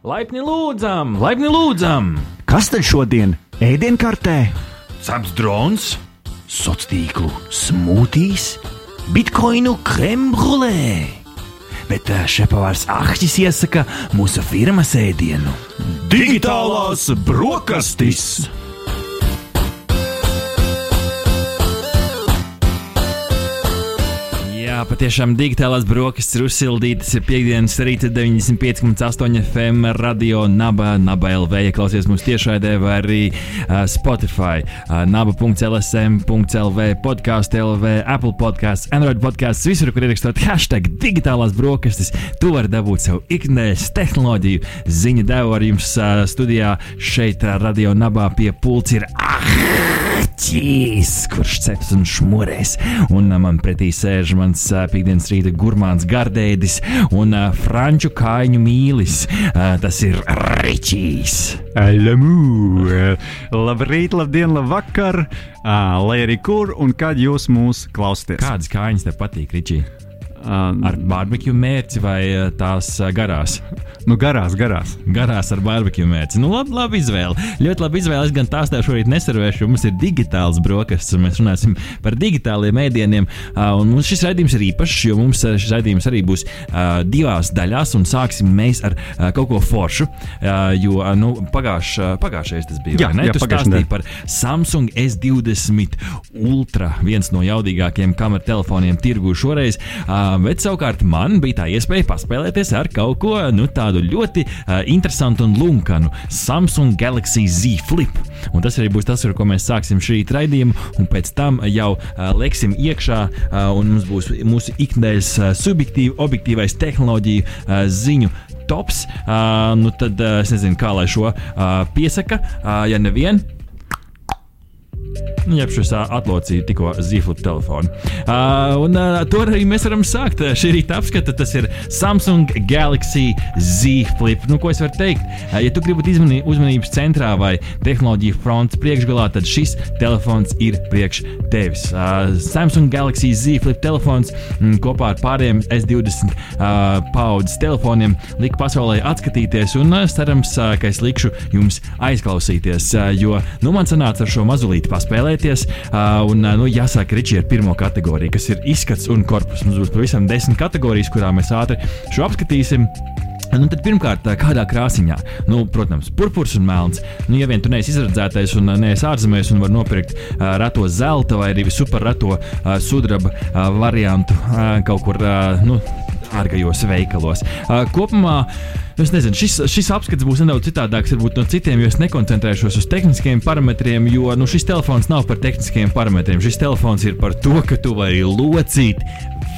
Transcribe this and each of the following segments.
Laipni lūdzam, laipni lūdzam! Kas tad šodien ēdienkartē? Ceps drons, Sociālo tīklu smūtīs, bitkoinu krembrulē. Bet eh, šepavārs Ahtis iesaka mūsu firmas ēdienu. digitālās brokastis! Jā, patiešām digitālās brokastis ir uzsildītas. Ir piekdienas rīta 95,8 FM radio Naba, Naba LV. Ja klausies mūsu tiešraidē, vai arī uh, Spotify, uh, naba.lsm.lv, podkāstu LV, Apple podkāsts, Android podkāsts, visur, kur ierakstot hashtag digitālās brokastis, tu vari dabūt savu ikdienas tehnoloģiju ziņu devu ar jums uh, studijā šeit, uh, radio Nabā pie pults ir Ahķis, kurš ceps un šmurēs. Un uh, man pretī sēž mans piekdienas rīta gurmāns gardēdis un uh, franču kājiņu mīlis. Uh, tas ir Ričijs. Lamu! Labrīt, labdien, labvakar! Uh, lai arī kur un kad jūs mūs klausāties. Kādas kājiņas tev patīk, Ričī? Uh, Ar barbekju mērci vai uh, tās uh, garās? nu, garās, garās. Garās ar barbekju mērci. Nu, labi, labi izvēle. Ļoti labi izvēle. Es gan tās tev šorīt neservēšu, jo mums ir digitāls brokastis, un mēs runāsim par digitāliem ēdieniem. Uh, un mums šis raidījums ir īpašs, jo mums šis raidījums arī būs divās daļās, un sāksim mēs ar kaut ko foršu. Jo nu, pagājuš, pagājušajais tas bija. Jā, ne? jā, Tu stāstīji par Samsung S20 Ultra, viens no jaudīgākajiem kamertelefoniem tirgu šoreiz. Uh, bet savukārt man bija tā iespēja paspēlēties ar kaut ko nu, tādu ļoti interesantu un lunkanu Samsung Galaxy Z Flip. Un tas arī būs tas, ar ko mēs sāksim šī raidījuma, un pēc tam jau leksim iekšā, un mums būs mūsu ikdienas subjektīvi, objektīvais tehnoloģiju ziņu tops. Uh, nu tad uh, es nezinu, kā lai šo uh, piesaka, ja nevien. Jeb šis atlocīja tikko zīflipu telefonu. Uh, un uh, to arī mēs varam sākt. Šī rīta apskata tas ir Samsung Galaxy Z Flip. Nu, ko es varu teikt? Uh, ja tu gribi būt uzmanības centrā vai tehnoloģiju fronts priekšgalā, tad šis telefons ir priekš tevis. Uh, Samsung Galaxy Z Flip telefons mm, kopā ar pārējiem S20 uh, paudzes telefoniem lika pasaulē atskatīties, un uh, cerams, uh, ka es likšu jums aizklausīties, uh, jo nu, man sanāca ar šo mazulīti paspēlēties. Uh, un, uh, nu, jāsāk Ričī ar pirmo kategoriju, kas ir izskats un korpus. Mums būs pavisam desmit kategorijas, kurām mēs ātri šo apskatīsim. Nu, tad pirmkārt, kādā krāsiņā, nu, protams, purpurs un melns. Nu, ja vien tu neesi izredzētais un neesi ārzemēs un var nopirkt uh, reto zelta vai arī super reto uh, sudraba uh, variantu uh, kaut kur uh, nu, ārgajos veikalos. Uh, kopumā. Es nezinu, šis, šis apskats būs nedaudz citādāks no citiem, jo es nekoncentrēšos uz tehniskiem parametriem, jo nu, šis telefons nav par tehniskiem parametriem. Šis telefons ir par to, ka tu vari locīt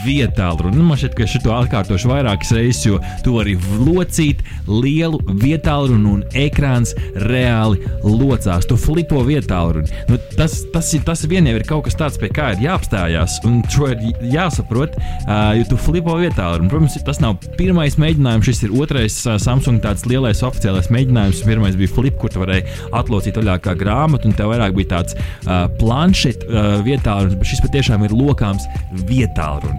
vietālu runu. Nu, man šķiet, ka es to atkārtošu vairākas reizes, jo tu vari locīt lielu vietālu runu un ekrāns reāli locās. Tu flipo vietālu runu. Nu, tas, tas, ir- tas vien jau ir kaut kas tāds, pie kā ir jāapstājās, un to ir jāsaprot, uh, jo tu flipo vietālu runu. Protams, tas nav pirmais mēģinājums, šis ir otrais uh, Samsung tāds lielais oficiālais mēģinājums. Pirmais bija flip, kur tu varēji atlocīt vaļā kā grāmatu, un tev vairāk bija tāds uh, planšets uh, vietālu runas, bet šis patiešām ir lokāms vietālu runas.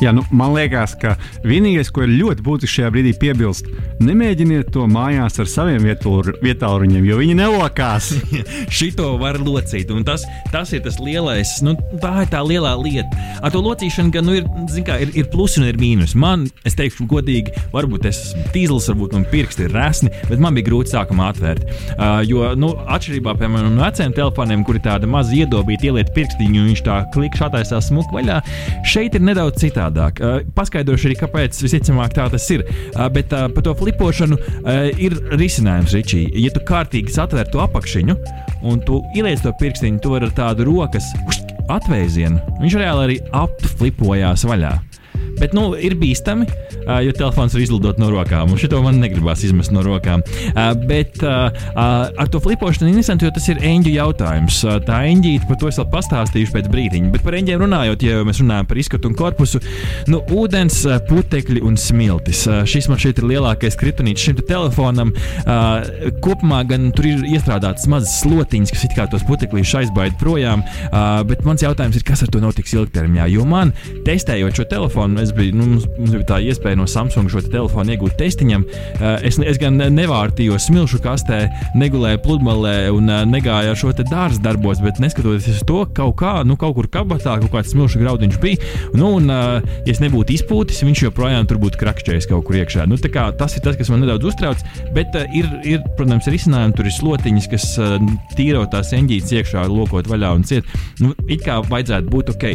Jā, nu, man liekas, ka vienīgais, ko ir ļoti būtiski šajā brīdī piebilst, nemēģiniet to mājās ar saviem vietāluņiem, jo viņi nelokās. Šito var locīt, un tas, tas ir tas lielais, nu, tā ir tā lielā lieta. Ar to locīšanu gan nu, ir, kā, ir, ir plusi un ir mīnus. Man, es teikšu, godīgi, varbūt es esmu tīzlis, varbūt man pirksti ir resni, bet man bija grūti sākumā atvērt. Uh, jo, nu, atšķirībā piemēram, no veciem telefoniem, kur ir tāda maza iedobīta, ieliet pirkstiņu, un viņš tā klikšķi attaisās smuku vaļā, šeit ir nedaudz citādāk. Uh, paskaidrošu arī, kāpēc visticamāk tā tas ir. Uh, bet uh, par to flipošanu uh, ir risinājums, Ričī. Ja tu kārtīgi satver to apakšiņu un tu ieliec to pirkstiņu, vari ar tādu rokas atvēzienu. Viņš reāli arī apflipojās vaļā. Bet, nu, ir bīstami, ā, jo telefons var izlidot no rokām. Un šito man negribās izmest no rokām. Bet ar to flipošanu interesanti, jo tas ir eņģu jautājums. Tā eņģīte, par to es vēl pastāstīšu pēc brīdiņa. Bet par eņģiem runājot, ja mēs runājam par izskatu un korpusu, nu, ūdens, putekļi un smiltis. Šis man šeit ir lielākais kritunīts šim te telefonam. Kopumā gan tur ir iestrādātas mazas slotiņas, kas it kā tos putekļus aizbaida projām. Bet mans jautājums ir, kas ar to notiks ilgtermiņā? Jo man, testējot šo telefonu, es bija, nu, mums, mums bija tā iespēja no Samsung šo te telefonu iegūt testiņam. Uh, es, es gan nevārtījos smilšu kastē, negulēju pludmalē un uh, negāju ar šo dārza darbos, bet neskatoties uz to, kaut kā, nu, kaut kur kabatā kaut kāds smilšu graudiņš bija. Nu, un, uh, ja es nebūtu izpūtis, viņš joprojām tur būtu krakšķējis kaut kur iekšā. Nu, kā, tas ir tas, kas man nedaudz uztrauc, bet ir, ir, protams, risinājumi. Tur ir slotiņas, kas tīro tās eņģītes iekšā, lokot vaļā un ciet. Nu, it kā vajadzētu būt ok.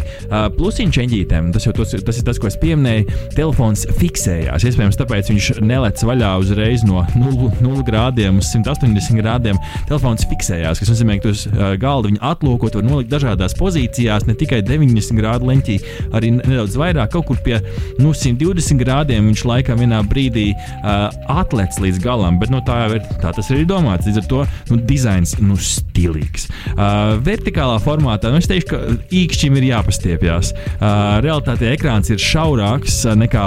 Plusiņš eņģītēm, tas jau tos, tas ir tas, ko es pieminēju. Telefons fiksējās. Iespējams, tāpēc viņš nelec vaļā uzreiz no 0, 0 grādiem uz 180 grādiem. Telefons fiksējās, kas nozīmē, ka uz uh, galda viņu atlūkot, var nolikt dažādās pozīcijās, ne tikai 90 grādu leņķī, arī nedaudz vairāk, kaut kur pie nu, 120 grādiem. Viņš laikam vienā brīdī uh, atlec līdz galam, bet no nu, tā jau ir tā tas ir domāts. Līdz ar to nu, dizains nu, stilīgs. Uh, vertikālā formātā nu, es teikšu, ka īkšķim ir jāpastiepjas. Uh, realitātē ekrāns ir šaurāks nekā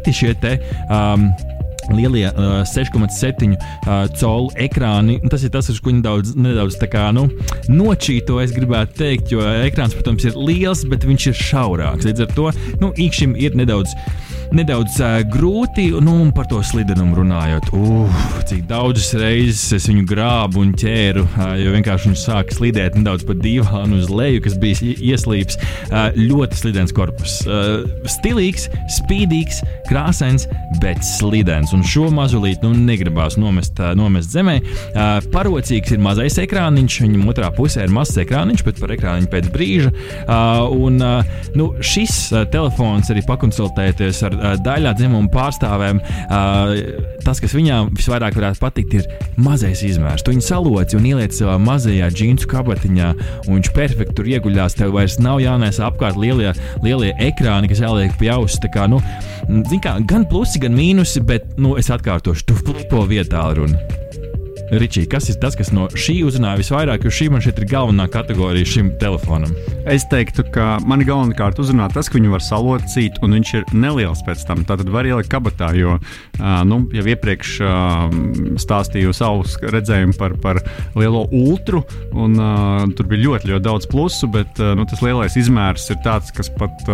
citi šie te. Um, lielie uh, 6,7 uh, colu ekrāni. Tas ir tas, uz ko nedaudz, nedaudz kā, nu, nočīto, es gribētu teikt, jo ekrāns, protams, ir liels, bet viņš ir šaurāks. Līdz ar to nu, īkšķim ir nedaudz nedaudz uh, grūti. Nu, un par to slidenumu runājot, uh, cik daudzas reizes es viņu grābu un ķēru, uh, jo vienkārši viņš sāka slidēt nedaudz pa divānu uz leju, kas bija ieslīps. Uh, ļoti slidens korpus. Uh, stilīgs, spīdīgs, krāsains, bet slidens. Un šo mazulīti nu, negribās nomest, nomest zemē. Parocīgs ir mazais ekrāniņš, viņam otrā pusē ir mazs ekrāniņš, bet par ekrāniņu pēc brīža. Un, nu, šis telefons arī pakonsultēties ar daļā dzimuma pārstāvēm tas, kas viņām visvairāk varētu patikt, ir mazais izmērs. Tu viņu saloci un ieliec savā mazajā džinsu kabatiņā, un viņš perfekti tur ieguļās. Tev vairs nav jānēs apkārt lielie, lielie ekrāni, kas jāliek pie auss. Kā, nu, kā, gan plusi, gan mīnusi, bet nu, es atkārtošu, tu flipo vietā runu. Ričī, kas ir tas, kas no šī uzrunāja visvairāk, jo šī man šeit ir galvenā kategorija šim telefonam? Es teiktu, ka man galvenokārt uzrunā tas, ka viņu var salocīt, un viņš ir neliels pēc tam. Tā tad var ielikt kabatā, jo nu, jau iepriekš stāstīju savu redzējumu par, par lielo ultru, un tur bija ļoti, ļoti daudz plusu, bet nu, tas lielais izmērs ir tāds, kas pat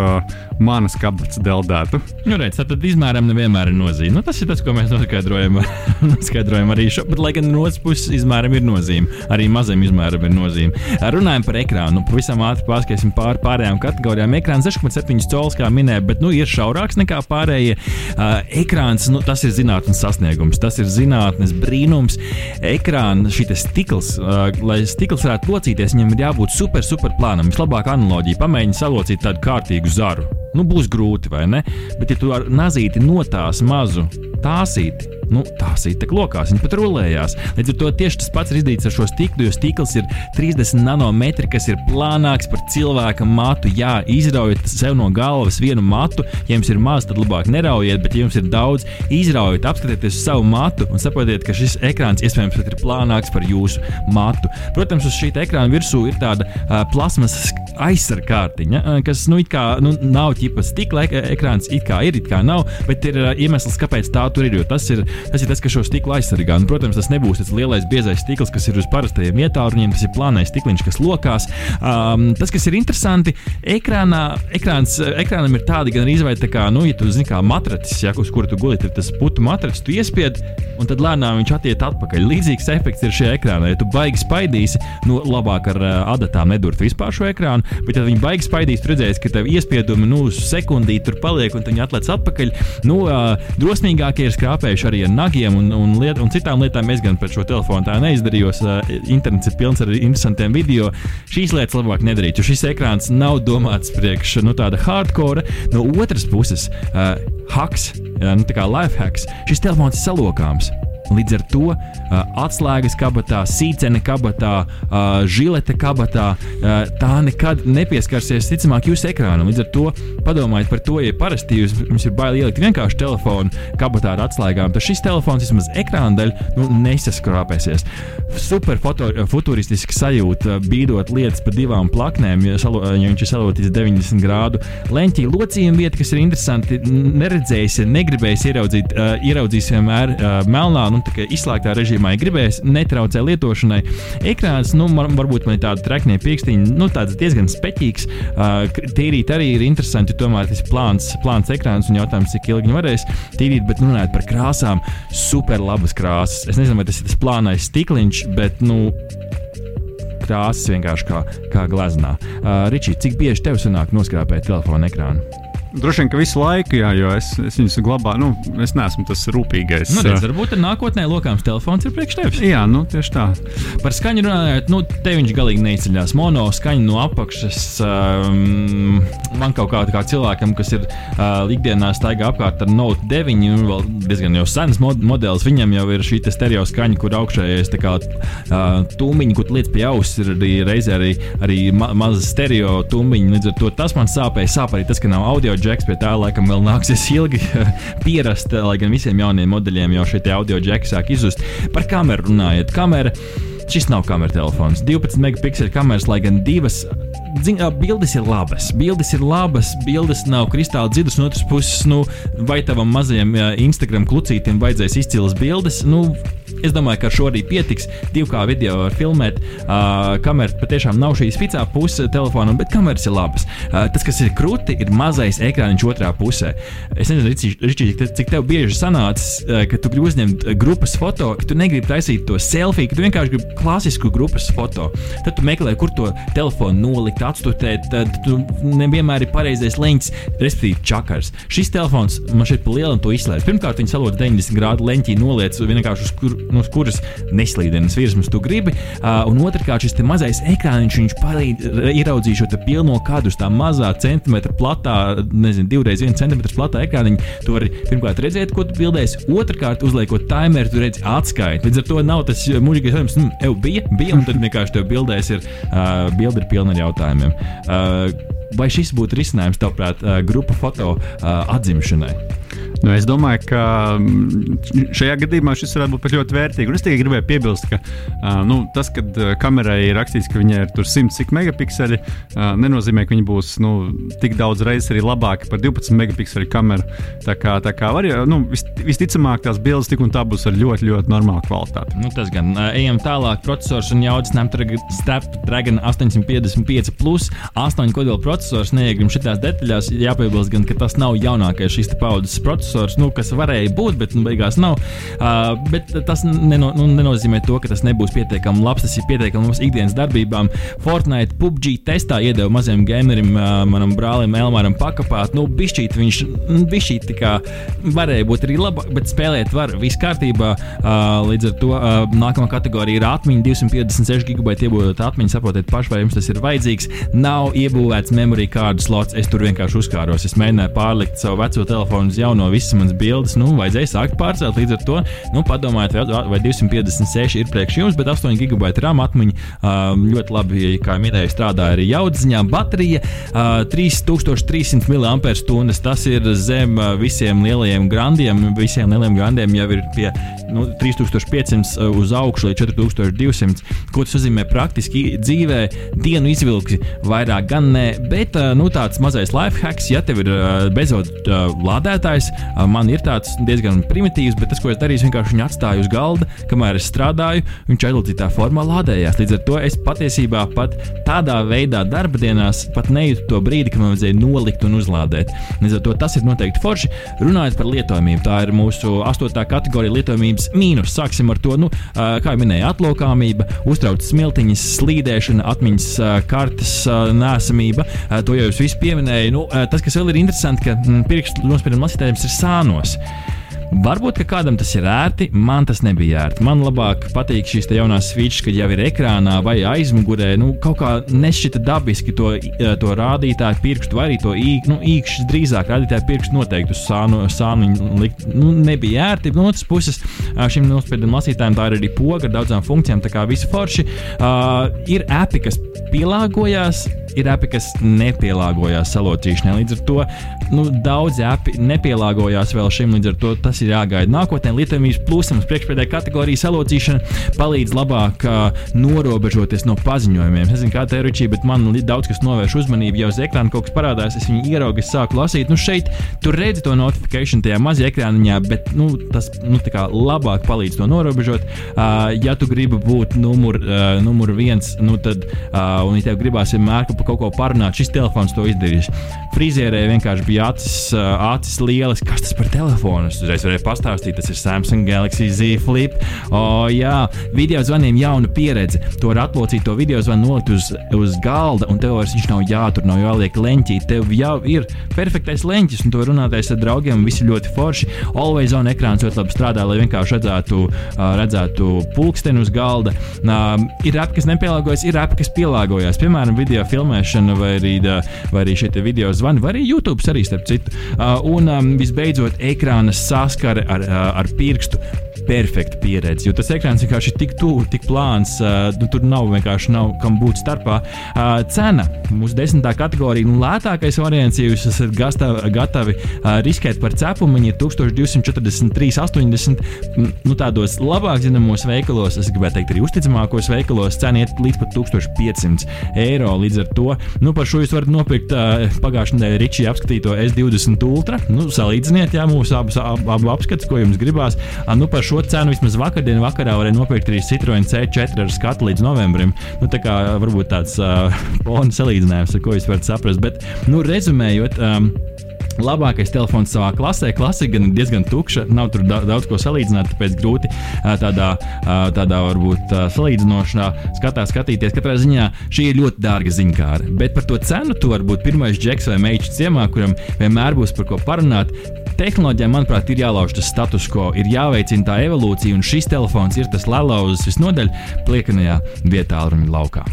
manas kabatas deldētu. Nu, redz, tad izmēram nevienmēr ir nozīme. Nu, tas ir tas, ko mēs noskaidrojam, noskaidrojam arī šo. Bet, lai gan no otras puses izmēram ir nozīme. Arī mazam izmēram ir nozīme. Runājot par ekrānu, nu, pavisam ātri pārskatīsim pār pārējām kategorijām. Ekrāns 6,7 cols, kā minēja, bet nu, ir šaurāks nekā pārējie. Uh, ekrāns, nu, tas ir zinātnes sasniegums, tas ir zinātnes brīnums. Ekrāna šis stikls, uh, lai stikls varētu locīties, viņam ir jābūt super, super plānam. Vislabākā analoģija - pamēģini salocīt tādu kārtīgu zaru. Nu, būs grūti, vai ne? Bet, ja tu ar nazīti notās mazu tāsīti, nu, tās ir tik lokās, viņi pat rulējās. Līdz ar to tieši tas pats ir izdarīts ar šo stiklu, jo stikls ir 30 nanometri, kas ir plānāks par cilvēka matu. Jā, izraujiet sev no galvas vienu matu. Ja jums ir maz, tad labāk neraujiet, bet, ja jums ir daudz, izraujiet, apskatieties savu matu un saprotiet, ka šis ekrāns iespējams pat ir plānāks par jūsu matu. Protams, uz šī ekrāna virsū ir tāda uh, plasmas aizsargkārtiņa, uh, kas nu, kā, nu, nav ķipa stikla ekrāns, it kā ir, it kā nav, bet ir uh, iemesls, kāpēc tā tur ir. Tas ir tas, ir tas kas šo stiklu aizsargā. Un, protams, tas nebūs tas lielais biezais stikls, kas ir uz parastajiem ietāluņiem, tas ir plānais stikliņš, kas lokās. Um, tas, kas ir interesanti, ekrānā, ekrāns, ekrānam ir tāda gan arī izvairīta, kā, nu, ja tu zini, kā matracis, ja, uz kura tu guli, ir tas putu matracis, tu iespied, un tad lēnām viņš attiek atpakaļ. Līdzīgs efekts ir šajā ekrānā. Ja tu baigi spaidīsi, nu, labāk ar uh, adatām nedurt vispār šo ekrānu, bet, ja viņi baigi spaidīs, tu redzēsi, ka tev iespiedumi nu, sekundīti tur paliek, un viņi atlec atpakaļ. Nu, uh, drosmīgākie ir skrāpējuši arī ar nagiem un, un, liet, un citām lietām. Es gan par šo telefonu tā neizdarījos. Uh, internets ir pilns ar interesantiem video. Šīs lietas labāk nedarīt, jo šis ekrāns nav domāts priekš nu, tāda hardcore. No otras puses, uh, hacks, uh, nu, tā kā life hacks, šis telefons ir salokāms. Līdz ar to uh, atslēgas kabatā, sīcene kabatā, uh, žilete kabatā, uh, tā nekad nepieskarsies, ticamāk, jūsu ekrānam. Līdz ar to padomājiet par to, ja parasti jūs, jums ir bail ielikt vienkārši telefonu kabatā ar atslēgām, tad šis telefons vismaz ekrāna daļa nu, nesaskrāpēsies. Super foto, futuristiski sajūta, bīdot lietas pa divām plaknēm, ja, salo, ja viņš ir salotīts 90 grādu leņķī. Locījuma vieta, kas ir interesanti, neredzējis, negribējis ieraudzīt, uh, ieraudzīs vienmēr uh, melnā nu, izslēgtā režīmā, ja gribēs, netraucē lietošanai. Ekrāns, nu, varbūt man ir tāda treknie pirkstiņa, nu, tāds diezgan speķīgs. Uh, tīrīt arī ir interesanti, tomēr tas plāns, plāns ekrāns un jautājums, cik ilgi viņi varēs tīrīt, bet nu, runājot par krāsām, super labas krāsas. Es nezinu, vai tas ir tas plānais stikliņš, bet, nu, krāsas vienkārši kā, kā gleznā. Uh, Ričī, cik bieži tev sanāk noskrāpēt telefona ekrānu? Droši vien, ka visu laiku, jā, jo es, es viņus glabāju. Nu, es neesmu tas rūpīgais. Nu, redz, varbūt nākotnē lokāms telefons ir priekš tevis. Jā, nu, tieši tā. Par skaņu runājot, nu, te viņš galīgi neizceļās. Mono skaņa no apakšas. Um, man kaut kā, kā cilvēkam, kas ir uh, ikdienā staigā apkārt ar Note 9, un vēl diezgan jau sens mod modelis, viņam jau ir šī stereo skaņa, kur augšējais kā, uh, tūmiņš, kur lietas pie auss ir arī reizē arī, arī ma maza stereo tūmiņa. Līdz ar to tas man sāpēja. Sāp arī tas, ka nav audio džeks, pie tā laikam vēl nāksies ilgi pierast, lai gan visiem jauniem modeļiem jau šie audio džeki sāk izzust. Par kameru runājot, kamera. Šis nav kameras telefons. 12 megapikseli kameras, lai gan divas Zin, bildes ir labas. Bildes ir labas, bildes nav kristāli dziļas. No otras puses, nu, vai tavam mazajam Instagram klucītam vajadzēs izcils bildes? Nu, Es domāju, ka ar šo arī pietiks. Divkā video var filmēt. Uh, kamera patiešām nav šī spicā puse telefonam, bet kameras ir labas. Uh, tas, kas ir krūti, ir mazais ekrāniņš otrā pusē. Es nezinu, Ričī, cik tev bieži sanācis, uh, ka tu gribi uzņemt grupas foto, ka tu negribi taisīt to selfiju, ka tu vienkārši gribi klasisku grupas foto. Tad tu meklē, kur to telefonu nolikt, atstutēt. Tad tu nevienmēr ir pareizais leņķis, respektīvi čakars. Šis telefons man šeit pa lielam to izslēdz. Pirmkārt, viņš salūta 90 grādu leņķī noliec vienkārši uz kur no kuras neslīdenas virsmas tu gribi. Uh, un otrkārt, šis mazais ekrāniņš, viņš palīdz ieraudzīt šo pilno kādu uz tā mazā centimetra platā, nezinu, divreiz viena centimetra platā ekrāniņa. Tu vari pirmkārt redzēt, ko tu bildēsi, otrkārt, uzliekot timeru, tu redzi atskaiti. Līdz ar to nav tas mūžīgais jautājums, nu, ev bija, bija, un tad vienkārši tev bildēs ir, uh, bildi ir pilna ar jautājumiem. Uh, vai šis būtu risinājums, tavuprāt, grupu foto uh, atzimšanai? Nu, es domāju, ka mm, šajā gadījumā šis varētu būt ļoti vērtīgi. Un es tikai gribēju piebilst, ka uh, nu, tas, ka kamerai ir rakstīts, ka viņai ir 100 megapikseli, uh, nenozīmē, ka viņa būs nu, tik daudz reizes arī labāka par 12 megapikseli kameru. Tā kā, tā kā var, nu, vis, visticamāk, tās bildes tik un tā būs ar ļoti, ļoti normālu kvalitāti. Nu, tas gan ejam tālāk. Processors un jaudas Snapdragon 855 plus 8 kodola processors. Neiegrim šitās detaļās. Jāpiebilst gan, ka tas nav jaunākais šīs paudzes processors processors, nu, kas varēja būt, bet nu, beigās nav. Uh, bet tas neno, nu, nenozīmē to, ka tas nebūs pietiekami labs. Tas ir pietiekami mums ikdienas darbībām. Fortnite, PUBG testā iedeva mazajam gamerim, uh, manam brālim Elmāram pakāpāt. Nu, bišķīt viņš nu, bišķīt kā varēja būt arī labāk, bet spēlēt var. Viss kārtībā. Uh, līdz ar to uh, nākamā kategorija ir atmiņa 256 gigabaita iebūvēta atmiņa. Saprotiet paši, vai jums tas ir vajadzīgs. Nav iebūvēts memory card slots. Es tur vienkārši uzkāros. Es mēģināju pārlikt savu veco telefonu uz jauno visas manas bildes, nu, vajadzēja sākt pārcelt. Līdz ar to nu, padomājiet, vai, vai 256 ir priekš jums, bet 8 gigabaita RAM atmiņa ļoti labi, kā minēju, strādāja arī jaudziņā. Baterija 3300 mAh. Tas ir zem visiem lielajiem grandiem. Visiem lielajiem grandiem jau ir pie nu, 3500 uz augšu līdz 4200. Ko tas nozīmē praktiski dzīvē? Dienu izvilksi vairāk, gan ne, bet nu, tāds mazais life hacks, ja tev ir bezvadu lādētājs, man ir tāds diezgan primitīvs, bet tas, ko es darīju, vienkārši viņu atstāju uz galda, kamēr es strādāju, viņš aizlūdzītā formā lādējās. Līdz ar to es patiesībā pat tādā veidā darba dienās pat nejūtu to brīdi, kad man vajadzēja nolikt un uzlādēt. Līdz ar to tas ir noteikti forši. Runājot par lietojamību, tā ir mūsu astotā kategorija lietojamības mīnus. Sāksim ar to, nu, kā jau minēju, atlokāmība, uztrauc smiltiņas, slīdēšana, atmiņas kartes nēsamība. To jau jūs visi pieminējāt. Nu, tas, kas vēl ir interesanti, ka mm, pirkstu nospieduma lasītājiem ir sānos. Varbūt kādam tas ir ērti, man tas nebija ērti. Man labāk patīk šīs jaunās switches, kad jau ir ekrānā vai aizmugurē. Nu, kaut kā nešķita dabiski to, to rādītāju pirkstu, vai arī to īk, nu, īkšķis drīzāk rādītāju pirkstu noteikti uz sānu, sānu likt. Nu, nebija ērti. No otras puses, šim nospiedumu lasītājam tā ir arī poga ar daudzām funkcijām, tā kā visi forši. Uh, ir api, kas pielāgojās ir api, kas nepielāgojās salocīšanai. Līdz ar to nu, daudzi api nepielāgojās vēl šim, līdz ar to tas ir jāgaida nākotnē. Lietojamības plūsmas priekšpēdējā kategorijas salocīšana palīdz labāk uh, norobežoties no paziņojumiem. Es nezinu, kā tā ir rīčī, bet man daudz kas novērš uzmanību. Jau uz ekrāna kaut kas parādās, es viņu ieraugu, es sāku lasīt. Nu, šeit tur redzi to notifikāciju tajā mazajā ekrāniņā, bet nu, tas nu, labāk palīdz to norobežot. Uh, ja tu gribi būt numur, uh, numur viens, nu, tad, uh, un ja tev gribās vienmēr par kaut ko parunāt, šis telefons to izdarīs. Frizierē vienkārši bija acis, uh, acis lielas, kas tas par telefonu. Es uzreiz varēju pastāstīt, tas ir Samsung Galaxy Z Flip. O, jā, video zvaniem jauna pieredze. To var atlocīt, to video zvanu nolikt uz, uz galda, un tev vairs viņš nav jātur, nav jāliek leņķī. Tev jau ir perfektais leņķis, un to runātais ar draugiem, visi ļoti forši. Always on ekrāns ļoti labi strādā, lai vienkārši redzētu, redzētu pulksteni uz galda. Ir api, kas nepielāgojas, ir api, kas pielāgojas. Piemēram, video filmēšana vai arī, vai arī šie video zvani, vai arī YouTube arī starp citu. Un visbeidzot, ekrāna saskare ar, ar pirkstu perfekta pieredze. Jo tas ekrāns vienkārši ir tik tuvu, tik plāns, uh, nu, tur nav vienkārši nav kam būt starpā. Uh, cena mūsu desmitā kategorija, nu, lētākais variants, ja jūs esat gatavi, gatavi uh, riskēt par cepumu, ir 1243,80. Nu, tādos labāk zināmos veikalos, es gribētu teikt, arī uzticamākos veikalos, cena iet līdz pat 1500 eiro. Līdz ar to nu, par šo jūs varat nopirkt uh, pagājušajā nedēļā Ričija apskatīto S20 Ultra. Nu, salīdziniet, jā, mūsu abus ab, ab, apskats, ko jums gribās. Uh, nu, par šo cenu vismaz vakardienas vakarā varēja nopirkt arī Citroen C4 ar skatu līdz novembrim. Nu, tā kā varbūt tāds uh, fona salīdzinājums, ar ko jūs varat saprast. Bet, nu, rezumējot. Um, labākais telefons savā klasē. Klasika gan ir diezgan tukša, nav tur daudz ko salīdzināt, tāpēc grūti tādā, tādā varbūt salīdzinošā skatā skatīties. Katrā ziņā šī ir ļoti dārga ziņkāra. Bet par to cenu tu vari būt pirmais džeks vai meitas ciemā, kuram vienmēr būs par ko parunāt. Tehnoloģijām, manuprāt, ir jālauž tas status quo, ir jāveicina tā evolūcija, un šis telefons ir tas lelauzes visnodaļ pliekanajā vietā, ruņa laukā.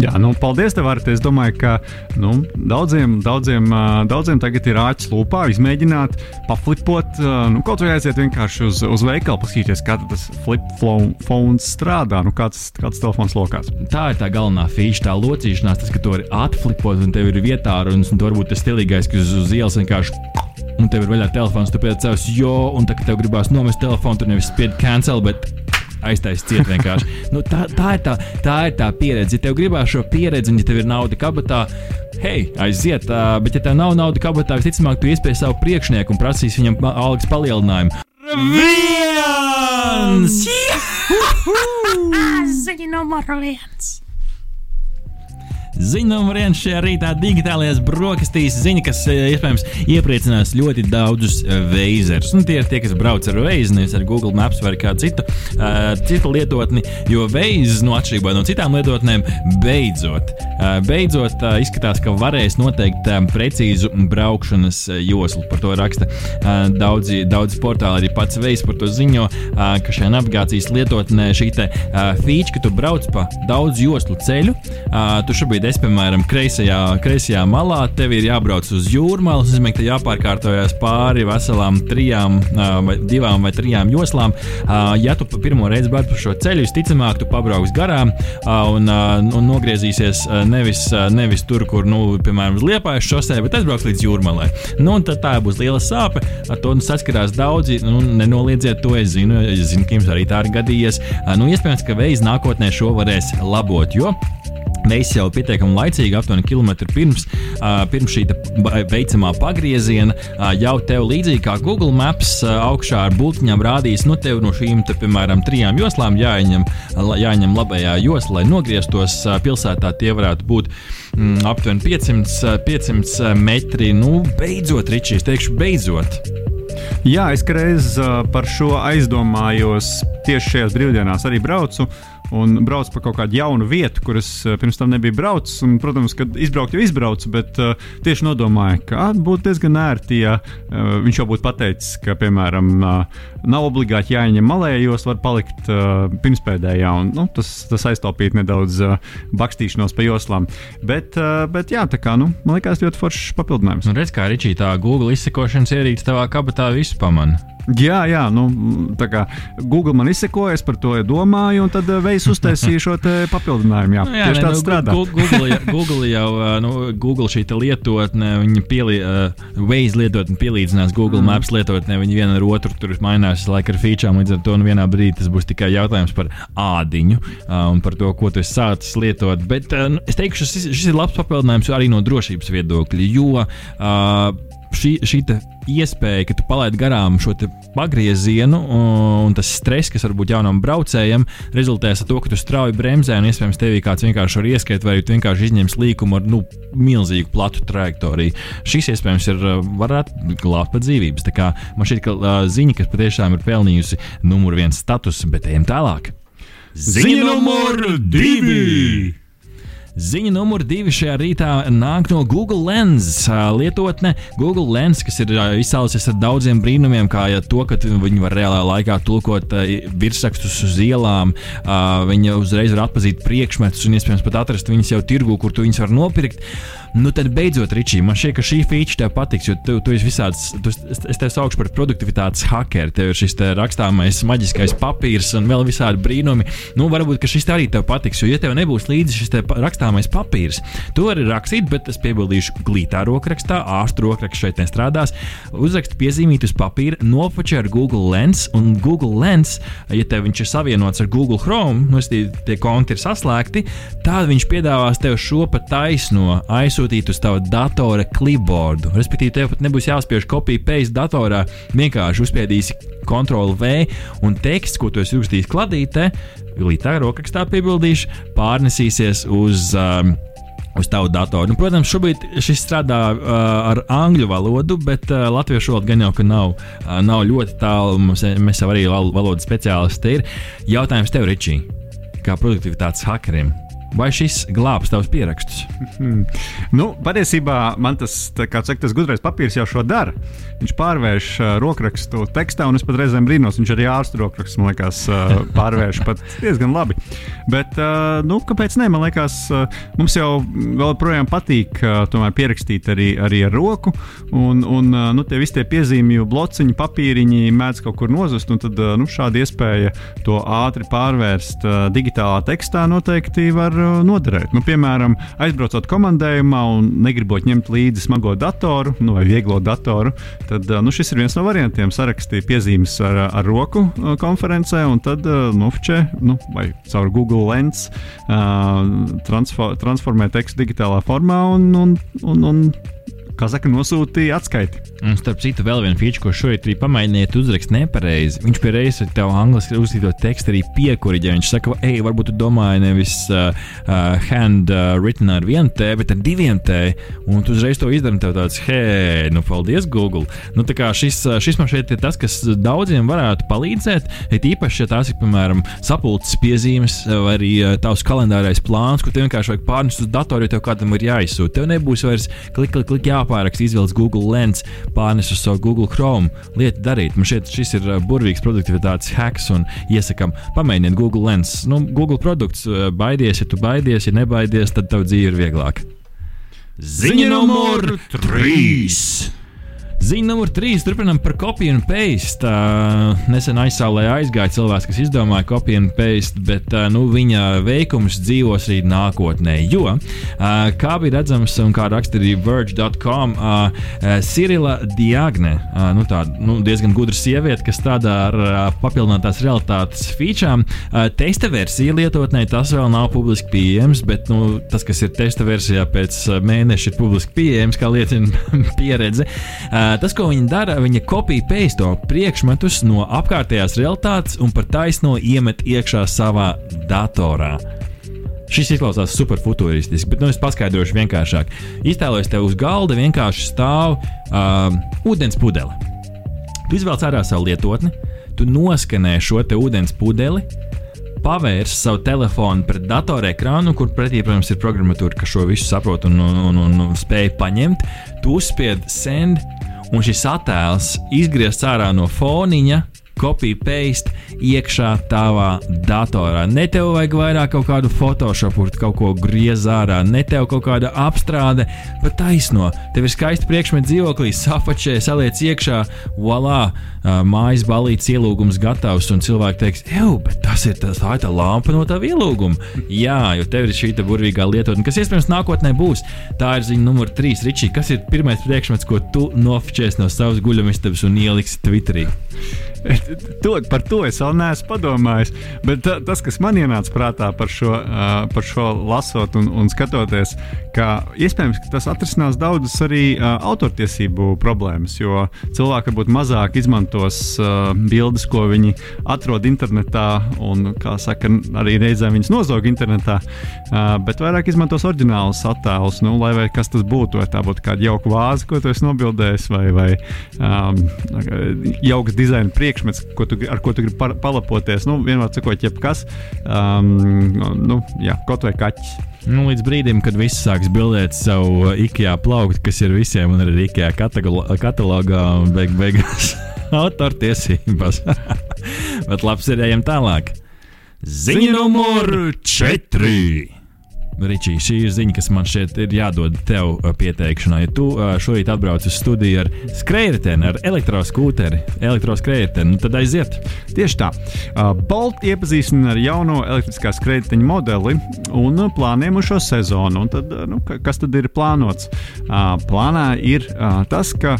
Jā, nu, paldies, tev, Arti. Es domāju, ka nu, daudziem, daudziem, daudziem tagad ir āķis lūpā, izmēģināt, paflipot. Nu, kaut vai aiziet vienkārši uz, uz veikalu, paskatīties, kā tas flip phone strādā, nu, kāds, kāds telefons lokās. Tā ir tā galvenā feature, tā locīšanās, tas, ka tu vari atflipot un tev ir vietā runas, un tu varbūt tas stilīgais, kas uz ielas vienkārši un tev ir vaļā telefons, tu pēc savas jo, un tā, tev gribās nomest telefonu, tu nevis spied cancel, bet aiztaisīt ciet vienkārši. nu, tā, tā, ir tā, tā ir tā pieredze. Ja tev gribās šo pieredzi, un ja tev ir nauda kabatā, hei, aiziet, uh, bet ja tev nav nauda kabatā, visticamāk, tu iespēji savu priekšnieku un prasīs viņam algas palielinājumu. Viens! Ziņa numur viens! Ziņu numur viens šajā rītā digitālajās brokastīs ziņa, kas eh, iespējams iepriecinās ļoti daudzus eh, veizerus. Nu, tie ir tie, kas brauc ar veizu, nevis ar Google Maps vai kādu citu, uh, citu lietotni, jo veizes, no atšķirībā no citām lietotnēm, beidzot, uh, beidzot uh, izskatās, ka varēs noteikt uh, precīzu braukšanas joslu. Par to raksta uh, daudzi, daudzi portāli, arī pats veids par to ziņo, uh, ka šajā navigācijas lietotnē šī te, uh, feature, ka tu brauc pa daudz joslu ceļu, uh, tu šobrīd esi, piemēram, kreisajā, kreisajā malā, tev ir jābrauc uz jūrmālu, tas nozīmē, ka jāpārkārtojas pāri veselām trijām, vai divām vai trijām joslām. Ja tu pirmo reizi brauc pa šo ceļu, visticamāk, tu pabrauks garām un, un nogriezīsies nevis, nevis tur, kur, nu, piemēram, uz liepājas šosē, bet aizbrauks līdz jūrmalai. Nu, tad tā būs liela sāpe, ar to saskarās daudzi, nu, nenoliedziet to, es zinu, es zinu, ka jums arī tā ir gadījies. Nu, iespējams, ka veids nākotnē šo varēs labot, jo Mēs jau pietiekami laicīgi, aptuveni kilometru pirms, uh, pirms šī veicamā pagrieziena, uh, jau tev līdzīgi kā Google Maps uh, augšā ar būtiņām rādīs, nu, tev no šīm, te, piemēram, trijām joslām jāņem, jāņem labajā josla, lai nogrieztos uh, pilsētā. Tie varētu būt mm, aptuveni 500, 500 metri. Nu, beidzot, Ričijs, teikšu, beidzot. Jā, es reiz uh, par šo aizdomājos tieši šajās brīvdienās arī braucu. Uh, un braucu pa kaut kādu jaunu vietu, kuras eh, pirms tam nebija braucis. Un, protams, kad izbraukt jau izbraucu, bet uh, tieši nodomāju, ka būtu diezgan ērti, ja uh, viņš jau būtu pateicis, ka, piemēram, uh, nav obligāti jāņem malējos, var palikt uh, pirmspēdējā, un nu, tas, tas aiztaupīt nedaudz uh, bakstīšanos pa joslām. Bet, uh, bet jā, tā kā, nu, man liekas, ļoti foršs papildinājums. Nu, redz, kā Ričī tā Google izsekošanas ierīce tavā kabatā visu pamana. Jā, jā, nu, tā kā Google man izsekoja, es par to domāju, un tad veids uztaisīju šo papildinājumu. Jā, Nu, jā tieši nē, tāds nu, strādā. Google, Google jau, ā, nu, Google šī lietotne, viņa pielī, uh, Waze lietotne pielīdzinās Google mm. Maps lietotnē, viņi viena ar otru tur mainās laika ar featurām, līdz ar to nu, vienā brīdī tas būs tikai jautājums par ādiņu uh, un par to, ko tu esi sācis lietot. Bet uh, nu, es teikšu, šis, šis ir labs papildinājums arī no drošības viedokļa, jo uh, šī, šī iespēja, ka tu palaidi garām šo pagriezienu, un tas stress, kas var būt jaunam braucējam, rezultēs ar to, ka tu strauji bremzē, un iespējams tevī kāds vienkārši var ieskriet, vai tu vienkārši izņems līkumu ar nu, milzīgu platu trajektoriju. Šis iespējams ir uh, varētu glābt pat dzīvības. Tā kā man šķiet, ka uh, ziņa, kas patiešām ir pelnījusi numur viens statusu, bet ejam tālāk. Ziņa numur divi! Ziņa numur divi šajā rītā nāk no Google Lens lietotne. Google Lens, kas ir izcēlusies ar daudziem brīnumiem, kā ja to, ka viņi var reālā laikā tulkot virsrakstus uz ielām, viņi uzreiz var atpazīt priekšmetus un iespējams pat atrast viņus jau tirgu, kur tu viņus var nopirkt. Nu, tad beidzot, Ričī, man šķiet, ka šī feature tev patiks, jo tu, tu esi visāds, tu, es tevi saukšu par produktivitātes hackeri. Tev ir šis te rakstāmais, maģiskais papīrs un vēl visādi brīnumi. Nu, varbūt šis arī tev patiks, jo, ja tev nebūs līdzi šis rakstāmais papīrs, tu vari rakstīt, bet es piebildīšu, glītā rokrakstā, ārstu rokraksts šeit nestrādās. Uzrakst piezīmīt uz papīra, nofočē ar Google Lens, un Google Lens, ja tev viņš ir savienots ar Google Chrome, nu, tie, konti ir saslēgti, tad viņš piedāvās tev šo pa taisno aizsūtīt uz tava datora clipboardu. Respektīvi, tev pat nebūs jāspiež kopija paste datorā, vienkārši uzspiedīsi Ctrl V un teksts, ko tu esi uzrakstījis kladītē, glītā rokrakstā piebildīšu, pārnesīsies uz. Um, Uz tavu datoru. Nu, protams, šobrīd šis strādā uh, ar angļu valodu, bet uh, latviešu valoda gan jau ka nav, uh, nav ļoti tālu. Mums, mēs jau arī val- valodas speciālisti ir. Jautājums tev, Ričī, kā produktivitātes hakerim, vai šis glābs tavus pierakstus? Nu, patiesībā man tas, saka, tas gudrais papīrs jau šo dara. Viņš pārvērš uh, rokrakstu tekstā, un es pat reizēm brīnos, viņš arī ārstu rokrakstu, man liekas, uh, pārvērš pat diezgan labi. Bet, uh, nu, kāpēc ne? Man liekas, uh, mums jau vēl projām patīk uh, pierakstīt arī, arī ar roku, un, un uh, nu, tie visi tie piezīmju blociņi, papīriņi mēdz kaut kur nozust, un tad uh, nu, šāda iespēja to ātri pārvērst uh, digitālā tekstā noteikti var noderēt. Nu, piemēram, aizbraucot komandējumā un negribot ņemt līdzi smago datoru nu, vai vieglo datoru, tad uh, nu, šis ir viens no variantiem. Sarakstīt piezīmes ar, ar roku konferencē un tad nofčē nu, vai caur Google Lens transfo transformē tekstu digitālā formā un, un, un, un kā saka, nosūtīja atskaiti. Un, starp citu, vēl viena feature, ko šorīt arī pamēģiniet uzrakst nepareizi. Viņš pie reizes ar tevu angļuiski uzrakstīto tekstu arī piekuriģē. Viņš saka, ej, varbūt tu domāji nevis uh, uh, hand uh, written ar vienu T, bet ar diviem T. Un tu uzreiz to izdari, tev tāds, hei, nu paldies, Google. Nu, tā kā šis, uh, šis man šeit ir tas, kas daudziem varētu palīdzēt. Ir īpaši, ja tās ir, piemēram, sapulces piezīmes vai arī uh, tavs kalendārais plāns, ko tev vienkārši vajag pārnest uz datoru, jo tev kādam ir jāizsūta. Tev nebūs vairs klik, klik, klik jāpāraksta, izvēlēties Google Lens, pārnes uz savu Google Chrome. Lieta darīt. Man šķiet, šis ir burvīgs produktivitātes hacks un iesakām pamēģiniet Google Lens. Nu, Google produkts baidies, ja tu baidies, ja nebaidies, tad tev dzīve ir vieglāka. Ziņa numur 3! Ziņa numur trīs. Turpinām par copy and paste. Uh, nesen aizsālē aizgāja cilvēks, kas izdomāja copy and paste, bet uh, nu, viņa veikums dzīvos arī nākotnē. Jo, uh, kā bija redzams, un kā rakstīja Verge.com, uh, uh, Cirila Diagne, uh, nu, tā, nu, diezgan gudra sieviete, kas strādā ar uh, papildinātās realitātes feature. Uh, testa versija lietotnē tas vēl nav publiski pieejams, bet nu, tas, kas ir testa versijā pēc uh, mēneša, ir publiski pieejams, kā liecina pieredze. Uh, tas, ko viņa dara, viņa kopija peisto priekšmetus no apkārtējās realitātes un par taisno iemet iekšā savā datorā. Šis izklausās superfutūristiski, bet nu, es paskaidrošu vienkāršāk. Iztēlojies, tev uz galda vienkārši stāv uh, ūdens pudele. Tu izvēlies ārā savu lietotni, tu noskanē šo te ūdens pudeli, pavērs savu telefonu pret datorekrānu, kur pretī, protams, ir programmatūra, kas šo visu saprot un, un, un, un spēj paņemt. Tu uzspied send, un šis attēls izgriezts ārā no foniņa copy paste iekšā tavā datorā. Ne tev vajag vairāk kaut kādu Photoshop, kaut ko griez ārā, ne tev kaut kāda apstrāde, pat taisno. Tev ir skaisti priekšmeti dzīvoklī, safačē, saliec iekšā, voilā, mājas balīts ielūgums gatavs, un cilvēki teiks, ej, bet tas ir tas, tā tā lampa no tā ielūguma. Jā, jo tev ir šī burvīgā lietotne, kas iespējams nākotnē būs. Tā ir ziņa numur trīs. Ričī, kas ir pirmais priekšmets, ko tu nofočēsi no savas guļamistabas un ieliksi Twitterī? To, par to es vēl neesmu padomājis. Bet tas, kas man ienāca prātā par šo, par šo lasot un, un skatoties, ka iespējams ka tas atrisinās daudzas arī autortiesību problēmas. Jo cilvēki varbūt mazāk izmantos bildes, ko viņi atrod internetā, un, saka, arī reizēm viņas nozog internetā, bet vairāk izmantos oriģinālus attēlus, nu, lai kas tas būtu. Vai tā būtu kāda jauka vāze, ko tu esi nobildējis, vai, vai um, jauks dizaina priekšmets priekšmets, ko tu, ar ko tu gribi palapoties. Nu, vienmēr sakot, jebkas, um, nu, jā, kaut vai kaķis. Nu, līdz brīdim, kad viss sāks bildēt savu IKEA plauktu, kas ir visiem, un arī IKEA katalogā, un beig beigās autortiesības. Bet labs ir ejam tālāk. Ziņa numur 4. Ričī, šī ir ziņa, kas man šeit ir jādod tev uh, pieteikšanai. Ja tu uh, šorīt atbrauc uz studiju ar skrējēju, ar elektroskūteri, elektroskrējēju, nu tad aiziet. Tieši tā. Uh, Bolt iepazīstina ar jauno elektriskā skrējēju modeli un plāniem uz šo sezonu. Un tad, nu, kas tad ir plānots? Plānā ir tas, ka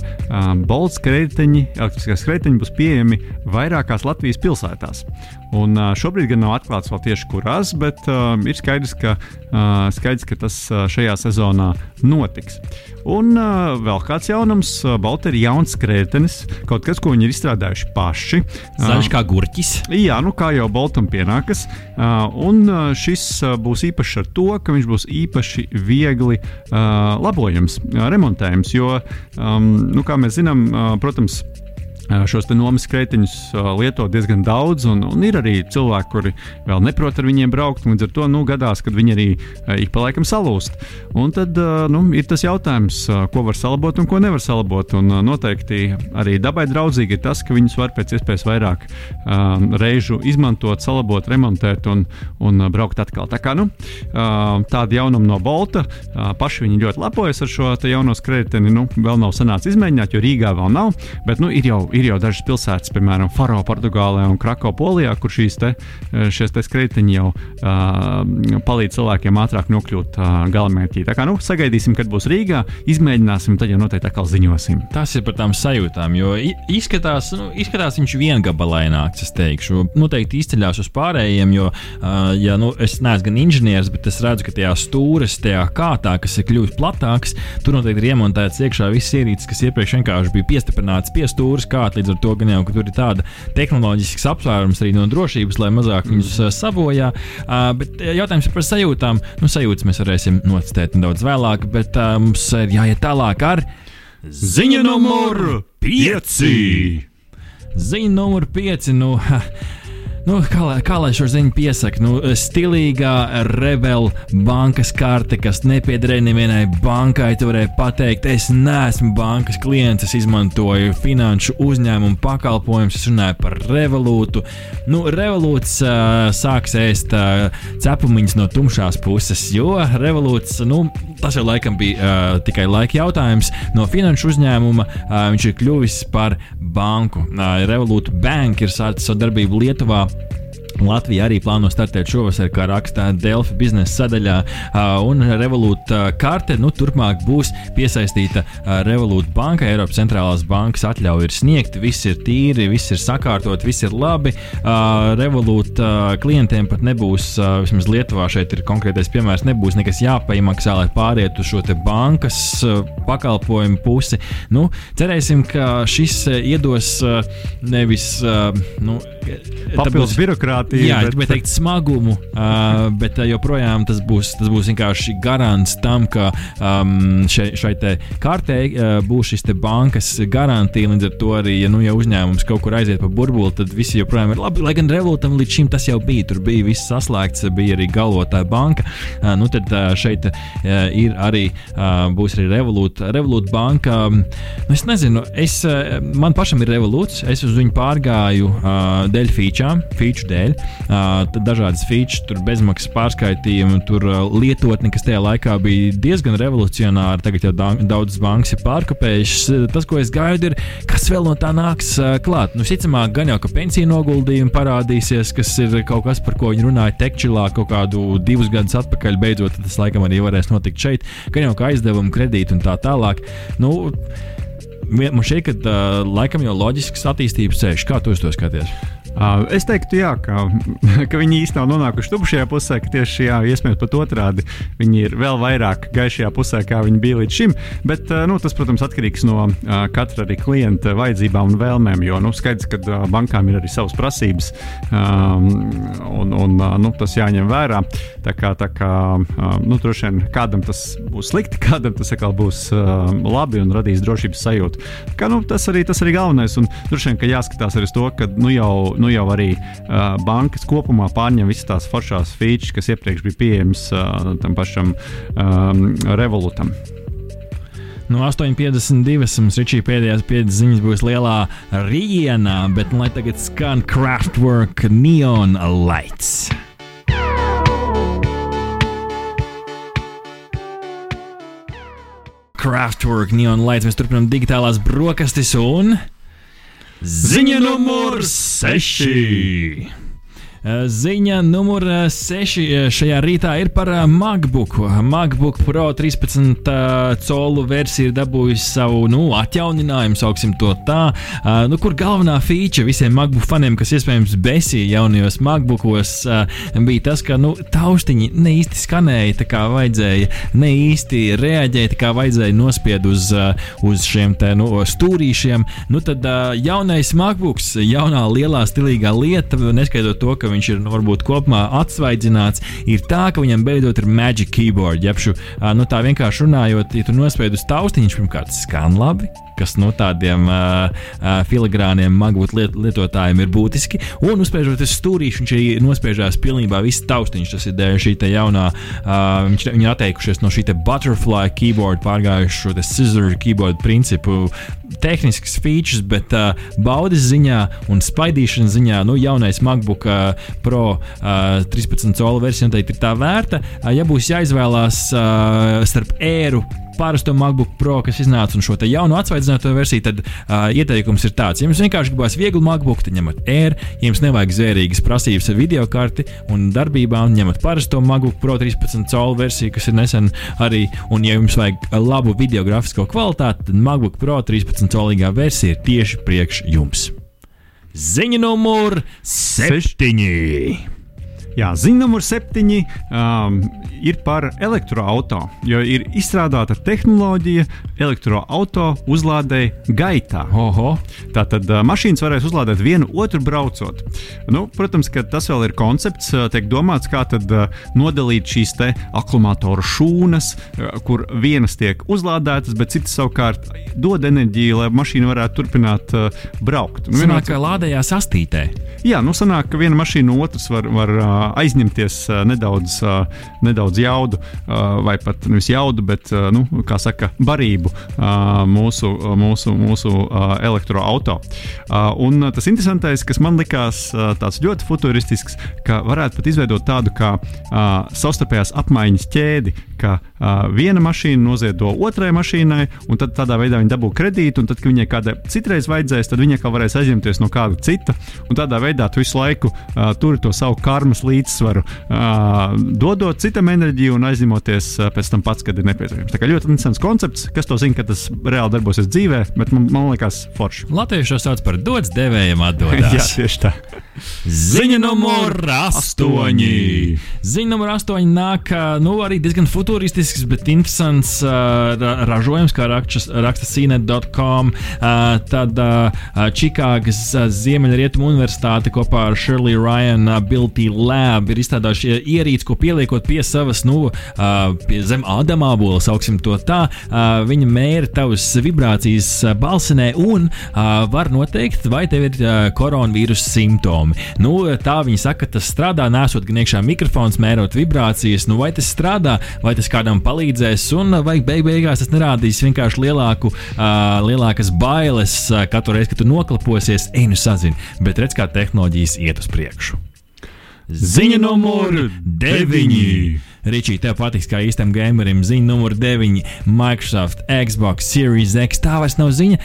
Bolt skrējēji, elektriskā skrējēji būs pieejami vairākās Latvijas pilsētās. Un, šobrīd gan nav atklāts vēl tieši kurās, bet uh, ir skaidrs, ka, uh, skaidrs, ka tas uh, šajā sezonā notiks. Un uh, vēl kāds jaunums, uh, Baltijas jauns skrējējs, kaut kas, ko viņi ir izstrādājuši paši. Zaļš kā gurķis. Jā, nu kā jau Baltam pienākas. Uh, un uh, šis uh, būs īpašs ar to, ka viņš būs īpaši viegli uh, labojams, uh, remontējams. Jo, um, nu, kā mēs zinām, uh, protams, Šos nomas kreitiņus lieto diezgan daudz, un, un ir arī cilvēki, kuri vēl neprot ar viņiem braukt. Līdz ar to nu, gadās, kad viņi arī ik pa laikam salūst. Un tad nu, ir tas jautājums, ko var salabot un ko nevar salabot. Un noteikti arī dabai draudzīgi ir tas, ka viņus var pēc iespējas vairāk uh, reižu izmantot, salabot, remontēt un, un braukt atkal. Tā kā nu, tāda jaunuma no Bolta, paši viņi ļoti lepojas ar šo jauno skreiteni. Nu, vēl nav sanācis izmēģināt, jo Rīgā vēl nav. Bet nu, ir jau ir jau dažas pilsētas, piemēram, Faro, Portugālē un Krako, Polijā, kur šīs te, eh, te skreitiņi jau uh, palīdz cilvēkiem ātrāk nokļūt uh, galamērķī. Tā kā nu, sagaidīsim, kad būs Rīgā, izmēģināsim, tad jau noteikti atkal ziņosim. Tas ir par tām sajūtām, jo izskatās, nu, izskatās viņš viengabalaināks, es teikšu. Noteikti izceļās uz pārējiem, jo, uh, ja nu, es neesmu gan inženieris, bet es redzu, ka tajā stūres, tajā kārtā, kas ir kļuvis platāks, tur noteikti ir iemontēts iekšā viss ierīces, kas iepriekš vienkārši bija piestiprināts pie stūres, kā klāt. Līdz ar to gan jau tur ir tāda tehnoloģisks apsvērums arī no drošības, lai mazāk viņus mm. sabojā. Uh, bet jautājums ir par sajūtām. Nu, sajūtas mēs varēsim nocitēt nedaudz vēlāk, bet uh, mums ir jāiet tālāk ar ziņu numuru 5. Ziņa numur 5. Nu, Nu, kā, lai, kā lai šo ziņu piesaktu? Nu, stilīgā rebela bankas karte, kas nepiederēja nevienai bankai, tu varēji pateikt, es neesmu bankas klients, es izmantoju finanšu uzņēmumu pakalpojumus, es runāju par revolūtu. Nu, revolūts uh, sāks ēst uh, cepumiņus no tumšās puses, jo revolūts, nu, tas jau laikam bija uh, tikai laika jautājums. No finanšu uzņēmuma uh, viņš ir kļuvis par banku. Uh, Revolūta Bank ir sācis savu darbību Lietuvā. Latvija arī plāno startēt šovasar, kā rakstā Delfa biznesa sadaļā, un Revolūta karte nu, turpmāk būs piesaistīta Revolūta bankai. Eiropas centrālās bankas atļauja ir sniegta, viss ir tīri, viss ir sakārtot, viss ir labi. Revolūta klientiem pat nebūs, vismaz Lietuvā šeit ir konkrētais piemērs, nebūs nekas jāpaiemaksā, lai pārietu uz šo bankas pakalpojumu pusi. Nu, cerēsim, ka šis iedos nevis nu, papildus birokrātiju bagātību. Jā, bet, bet teikt, smagumu, uh, bet uh, joprojām tas būs, tas būs vienkārši garants tam, ka um, šai, šai kartē uh, būs šis bankas garantija. Līdz ar to arī, ja, nu, ja uzņēmums kaut kur aiziet pa burbuli, tad visi joprojām ir labi. Lai gan Revolutam līdz šim tas jau bija, tur bija viss saslēgts, bija arī galvotāja banka. Uh, nu, tad uh, šeit uh, ir arī, uh, būs arī Revolut, Revolut banka. Um, es nezinu, es, uh, man pašam ir Revolūts, es uz viņu pārgāju uh, dēļ feature, feature dēļ. Uh, dažādas feature, tur bezmaksas pārskaitījumi, tur lietotni, kas tajā laikā bija diezgan revolucionāri. Tagad jau daudzas bankas ir pārkopējušas. Tas, ko es gaidu, ir, kas vēl no tā nāks klāt. Nu, Visticamāk, gan jau ka pensiju noguldījumi parādīsies, kas ir kaut kas, par ko viņi runāja tekčilā kaut kādu divus gadus atpakaļ. Beidzot, tas laikam arī varēs notikt šeit. Gan jau kā aizdevumi, kredīti un tā tālāk. Nu, Man šķiet, ka uh, laikam jau loģisks attīstības ceļš. Kā tu to skaties? Uh, es teiktu, jā, ka, ka viņi īstenībā nav nonākuši tupšajā pusē, ka tieši jā, iespējams pat otrādi viņi ir vēl vairāk gaišajā pusē, kā viņi bija līdz šim. Bet uh, nu, tas, protams, atkarīgs no uh, katra arī klienta vajadzībām un vēlmēm. Jo nu, skaidrs, ka uh, bankām ir arī savas prasības, um, un, un uh, nu, tas jāņem vērā. Tā kā, tā kā uh, nu, droši vien kādam tas būs slikti, kādam tas atkal būs uh, labi un radīs drošības sajūtu. Kā, nu, tas, arī, tas arī galvenais. Un droši vien, ka jāskatās arī uz to, ka nu, jau nu jau arī uh, bankas kopumā pārņem visas tās foršās features, kas iepriekš bija pieejamas uh, tam pašam um, Revolutam. No 8,52 mums Ričija pēdējās piecas ziņas būs lielā Rīgā, bet nu, lai tagad skan Craftwork Neon Lights. Craftwork Neon Lights. Mēs turpinām digitālās brokastis un Ziņa numur 6. Ziņa numur 6 šajā rītā ir par MacBook. MacBook Pro 13 colu versija ir dabūjusi savu nu, atjauninājumu, sauksim to tā. Nu, kur galvenā feature visiem MacBook faniem, kas iespējams besīja jaunajos MacBookos, bija tas, ka nu, taustiņi ne īsti skanēja tā kā vajadzēja, ne īsti reaģēja tā kā vajadzēja nospied uz, uz šiem te, nu, stūrīšiem. Nu, tad jaunais MacBooks, jaunā lielā stilīgā lieta, neskaidrot to, ka viņš ir nu, varbūt kopumā atsvaidzināts, ir tā, ka viņam beidzot ir magic keyboard. Jebšu, nu, tā vienkārši runājot, ja tu nospēj uz taustiņu, pirmkārt skan labi, kas no tādiem uh, uh, filigrāniem magnētu liet, lietotājiem ir būtiski. Un uzspiežot uz stūrīšu, viņš arī nospiežās pilnībā viss taustiņš. Tas ir dēļ šī jaunā, uh, viņš, viņi atteikušies no šī butterfly keyboard, pārgājuši šo scissor keyboard principu. Tehnisks features, bet uh, baudas ziņā un spaidīšanas ziņā, nu, jaunais MacBook uh, Pro uh, 13 colu versija noteikti ir tā vērta. Uh, ja būs jāizvēlās uh, starp ēru parasto MacBook Pro, kas iznāca un šo jaunu atsvaidzināto versiju, tad uh, ieteikums ir tāds: ja jums vienkārši gribās vieglu MacBook, tad ņemat Air, ja jums nevajag zvērīgas prasības ar video karti un darbībā, un ņemat parasto MacBook Pro 13 colu versiju, kas ir nesen arī, un ja jums vajag labu video grafisko kvalitāti, tad MacBook Pro 13 colīgā versija ir tieši priekš jums. Ziņa numur 7. Jā, ziņa numur septiņi um, ir par elektroautorātu. Jo ir izstrādāta tehnoloģija elektroautorāta uzlādēji gaitā. Oho. Tātad uh, mašīnas varēs uzlādēt vienu otru braucot. Nu, protams, ka tas vēl ir koncepts, uh, tiek domāts, kā tad uh, nodalīt šīs akumulātoru šūnas, uh, kur vienas tiek uzlādētas, bet citas savukārt dod enerģiju, lai mašīna varētu turpināt uh, braukt. Nu, sanāk, ka lādējās astītē. Jā, nu sanāk, ka viena mašīna no otras var. var uh, aizņemties nedaudz, nedaudz jaudu, vai pat nevis jaudu, bet, nu, kā saka, barību mūsu, mūsu, mūsu elektroautorāta. Un tas interesantais, kas man likās tāds ļoti futuristisks, ka varētu pat izveidot tādu kā savstarpējās apmaiņas ķēdi, ka viena mašīna noziedo otrai mašīnai, un tad tādā veidā viņa dabū kredītu, un tad, kad viņai kādai citreiz vajadzēs, tad viņa kā varēs aizņemties no kāda cita, un tādā veidā tu visu laiku uh, turi to savu karmas līniju līdzsvaru, uh, dodot citam enerģiju un aizņemoties uh, pēc tam pats, kad ir nepieciešams. Tā kā ļoti interesants koncepts, kas to zina, ka tas reāli darbosies dzīvē, bet man, man liekas, forši. Latviešu sauc par dots devējiem atdodas. Jā, tieši tā. Ziņa numur astoņi. Ziņa numur astoņi nāk nu, arī diezgan futuristisks, bet interesants uh, ra ražojums, kā raksta, CNET.com. Uh, tad uh, Čikāgas Ziemeļrietumu universitāte kopā ar Shirley Ryan Ability Lab ir izstrādājuši ierīci, ko pieliekot pie savas, nu, pie zem ādamābola, sauksim to tā. Viņa mēra tavas vibrācijas balsinē un var noteikt, vai tev ir koronavīrusa simptomi. Nu, tā viņi saka, ka tas strādā, nesot gan iekšā mikrofons, mērot vibrācijas. Nu, vai tas strādā, vai tas kādam palīdzēs, un vai beig beigās tas nerādīs vienkārši lielāku, lielākas bailes katru reizi, kad tu noklaposies, ej, nu sazini. Bet redz, kā tehnoloģijas iet uz priekšu. Ziņa numur 9. Ričī, tev patiks, kā īstam gamerim. Ziņa numur 9. Microsoft Xbox Series X. Tā vairs nav ziņa.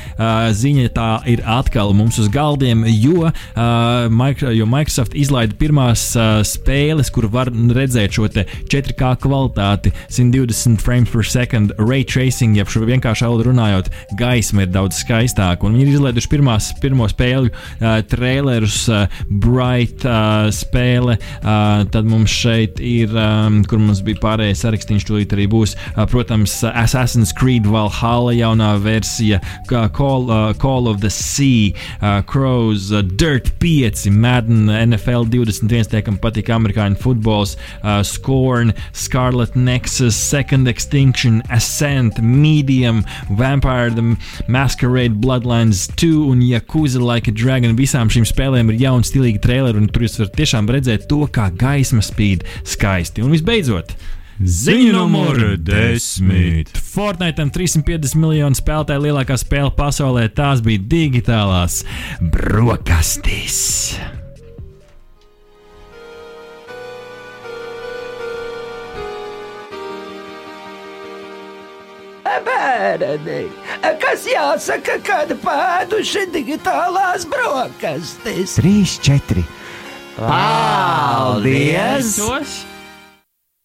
Ziņa tā ir atkal mums uz galdiem, jo, jo Microsoft izlaida pirmās spēles, kur var redzēt šo 4K kvalitāti, 120 frames per second ray tracing, jeb šo vienkārši valodu runājot, gaisma ir daudz skaistāka. Un viņi ir izlaiduši pirmās, pirmo spēļu uh, trailerus, uh, Bright uh, spēle. Uh, tad mums šeit ir, um, kur mums bija pārējais sarakstīns, tūlīt arī būs, protams, Assassin's Creed Valhalla jaunā versija, Call, uh, Call of the Sea, uh, Crows, uh, Dirt 5, Madden, NFL 21, tie, kam patīk amerikāņu futbols, uh, Scorn, Scarlet Nexus, Second Extinction, Ascent, Medium, Vampire the Masquerade, Bloodlines 2 un Yakuza Like a Dragon. Visām šīm spēlēm ir jauni, stilīgi traileri, un tur jūs varat tiešām redzēt to, kā gaisma spīd skaisti. Un visbeidzot, Ziņa numur 10. Fortnite 350 miljonu spēlētāju lielākā spēle pasaulē. Tās bija digitālās brokastis. Bērni, kas jāsaka, kad pēduši digitālās brokastis? Trīs, četri. Paldies! Tos